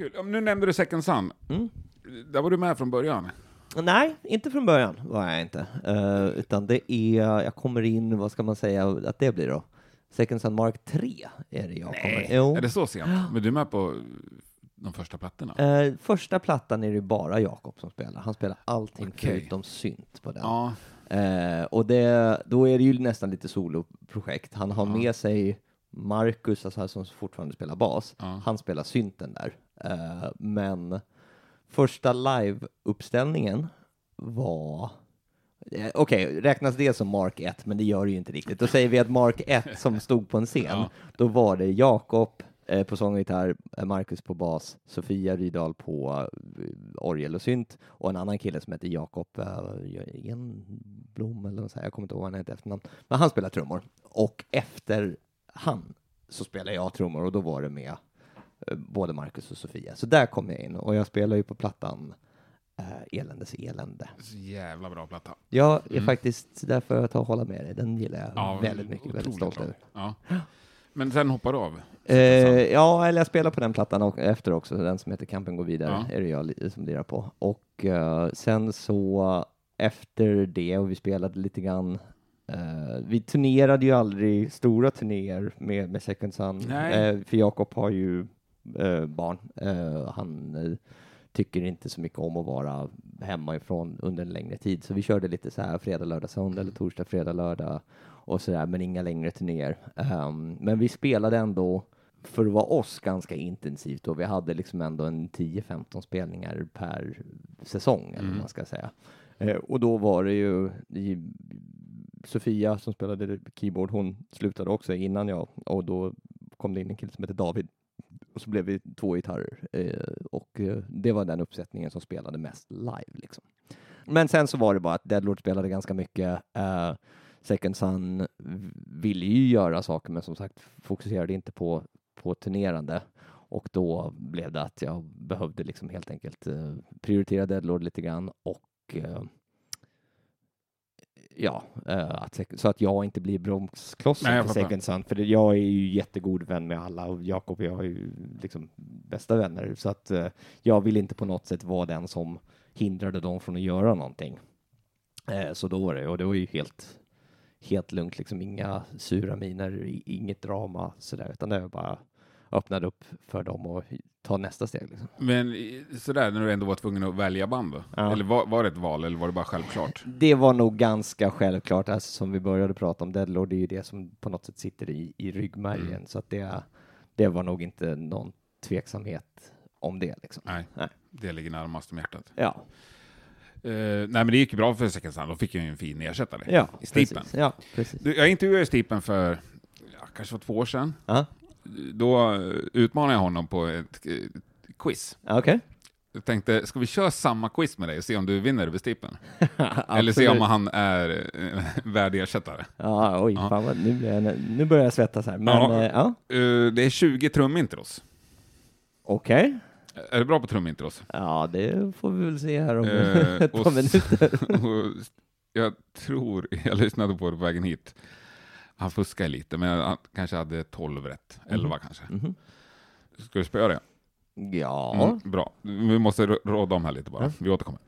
Kul. Ja, nu nämnde du Second Sun. Mm. Där var du med från början. Nej, inte från början var jag inte. Uh, utan det är, jag kommer in, vad ska man säga att det blir då? Second Sun Mark 3 är det jag kommer jo. Är det så sent? Men du är med på de första plattorna? Uh, första plattan är det bara Jakob som spelar. Han spelar allting Okej. förutom synt på den. Ja. Eh, och det, då är det ju nästan lite soloprojekt. Han har Ja. med sig Marcus, alltså, som fortfarande spelar bas. Ja. Han spelar synten där. Eh, men första live-uppställningen var... Eh, Okej, räknas det som Mark 1, men det gör det ju inte riktigt. Då säger vi att Mark 1 som stod på en scen, Ja. då var det Jakob eh, på sång och gitarr, Marcus på bas, Sofia Rydahl på eh, orgel och synt och en annan kille som heter Jakob Enblom eller något så här. jag kommer inte ihåg vad han heter efternamn. Men han spelar trummor och efter han så spelar jag trummor och då var det med både Marcus och Sofia. Så där kom jag in och jag spelar ju på plattan eh, Eländes elände. Så jävla bra platta. Jag är Mm. faktiskt, därför jag tar och hålla med dig, den gillar jag Ja, väldigt mycket, väldigt stolt över. Ja. Men sen hoppar du av? Eh, ja, eller jag spelar på den plattan och efter också, den som heter Kampen går vidare, Ja. är det jag som lirar på. Och eh, sen så efter det, och vi spelade lite grann, eh, vi turnerade ju aldrig stora turnéer med, med Second Sun, Nej. eh, för Jakob har ju eh, barn. Eh, han eh, tycker inte så mycket om att vara hemifrån under en längre tid, så vi körde lite så här fredag, lördag, söndag eller torsdag, fredag, lördag och så där, men inga längre turnéer. Ehm, men vi spelade ändå för att vara oss ganska intensivt och vi hade liksom ändå en 10-15 spelningar per säsong, eller vad Mm. man ska säga. Eh, och då var det ju Sofia som spelade keyboard, hon slutade också innan jag och då kom det in en kille som heter David och så blev vi två gitarrer eh, och eh, det var den uppsättningen som spelade mest live liksom. Men sen så var det bara att Deadlord spelade ganska mycket. Eh, Second Sun ville ju göra saker, men som sagt fokuserade inte på, på turnerande. Och då blev det att jag behövde liksom helt enkelt eh, prioritera Deadlord lite grann och eh, ja, eh, att, så att jag inte blir bromsklossen till. Second Sun. För jag är ju jättegod vän med alla och Jakob och jag är ju liksom bästa vänner. Så att eh, jag vill inte på något sätt vara den som hindrade dem från att göra någonting. Eh, så då var det, och det var ju helt, helt lugnt, liksom inga sura miner, inget drama sådär, utan det var bara öppnade upp för dem och ta nästa steg. Liksom. Men i- sådär, när du ändå var tvungen att välja band då? Ja. Eller var, var det ett val, eller var det bara självklart? Det var nog ganska självklart, alltså, som vi började prata om, Deadlord, det är ju det som på något sätt sitter i, i ryggmärgen, Mm. så att det, det var nog inte någon tveksamhet om det. Liksom. Nej, Nej. det ligger närmast om hjärtat. Ja, Eh, nej, men det gick ju bra för Second Sun. De fick ju en fin ersättare. ja, I Stipen. precis. Ja, precis. Du, Jag intervjuade Stipen för ja, kanske var två år sedan. Ja, Då eh, utmanade jag honom på ett eh, quiz. ja, okej. Jag tänkte, ska vi köra samma quiz med dig och se om du vinner över? Eller se om han är eh, värd ersättare? Ja, oj, Ja. fan vad, nu, blir jag, nu börjar jag svettas här. Men Ja. ja, ja. Eh, det är 20 trumintros. okej. Är du bra på trumintros? Ja, det får vi väl se här om Eh, ett par minuter. jag tror, jag lyssnade på det på vägen hit, han fuskade lite, men han kanske hade 12 rätt, 11 kanske. Mhm. Ska du spöa det? Ja, Mm, bra. Vi måste rå- råda om här lite bara. Vi återkommer.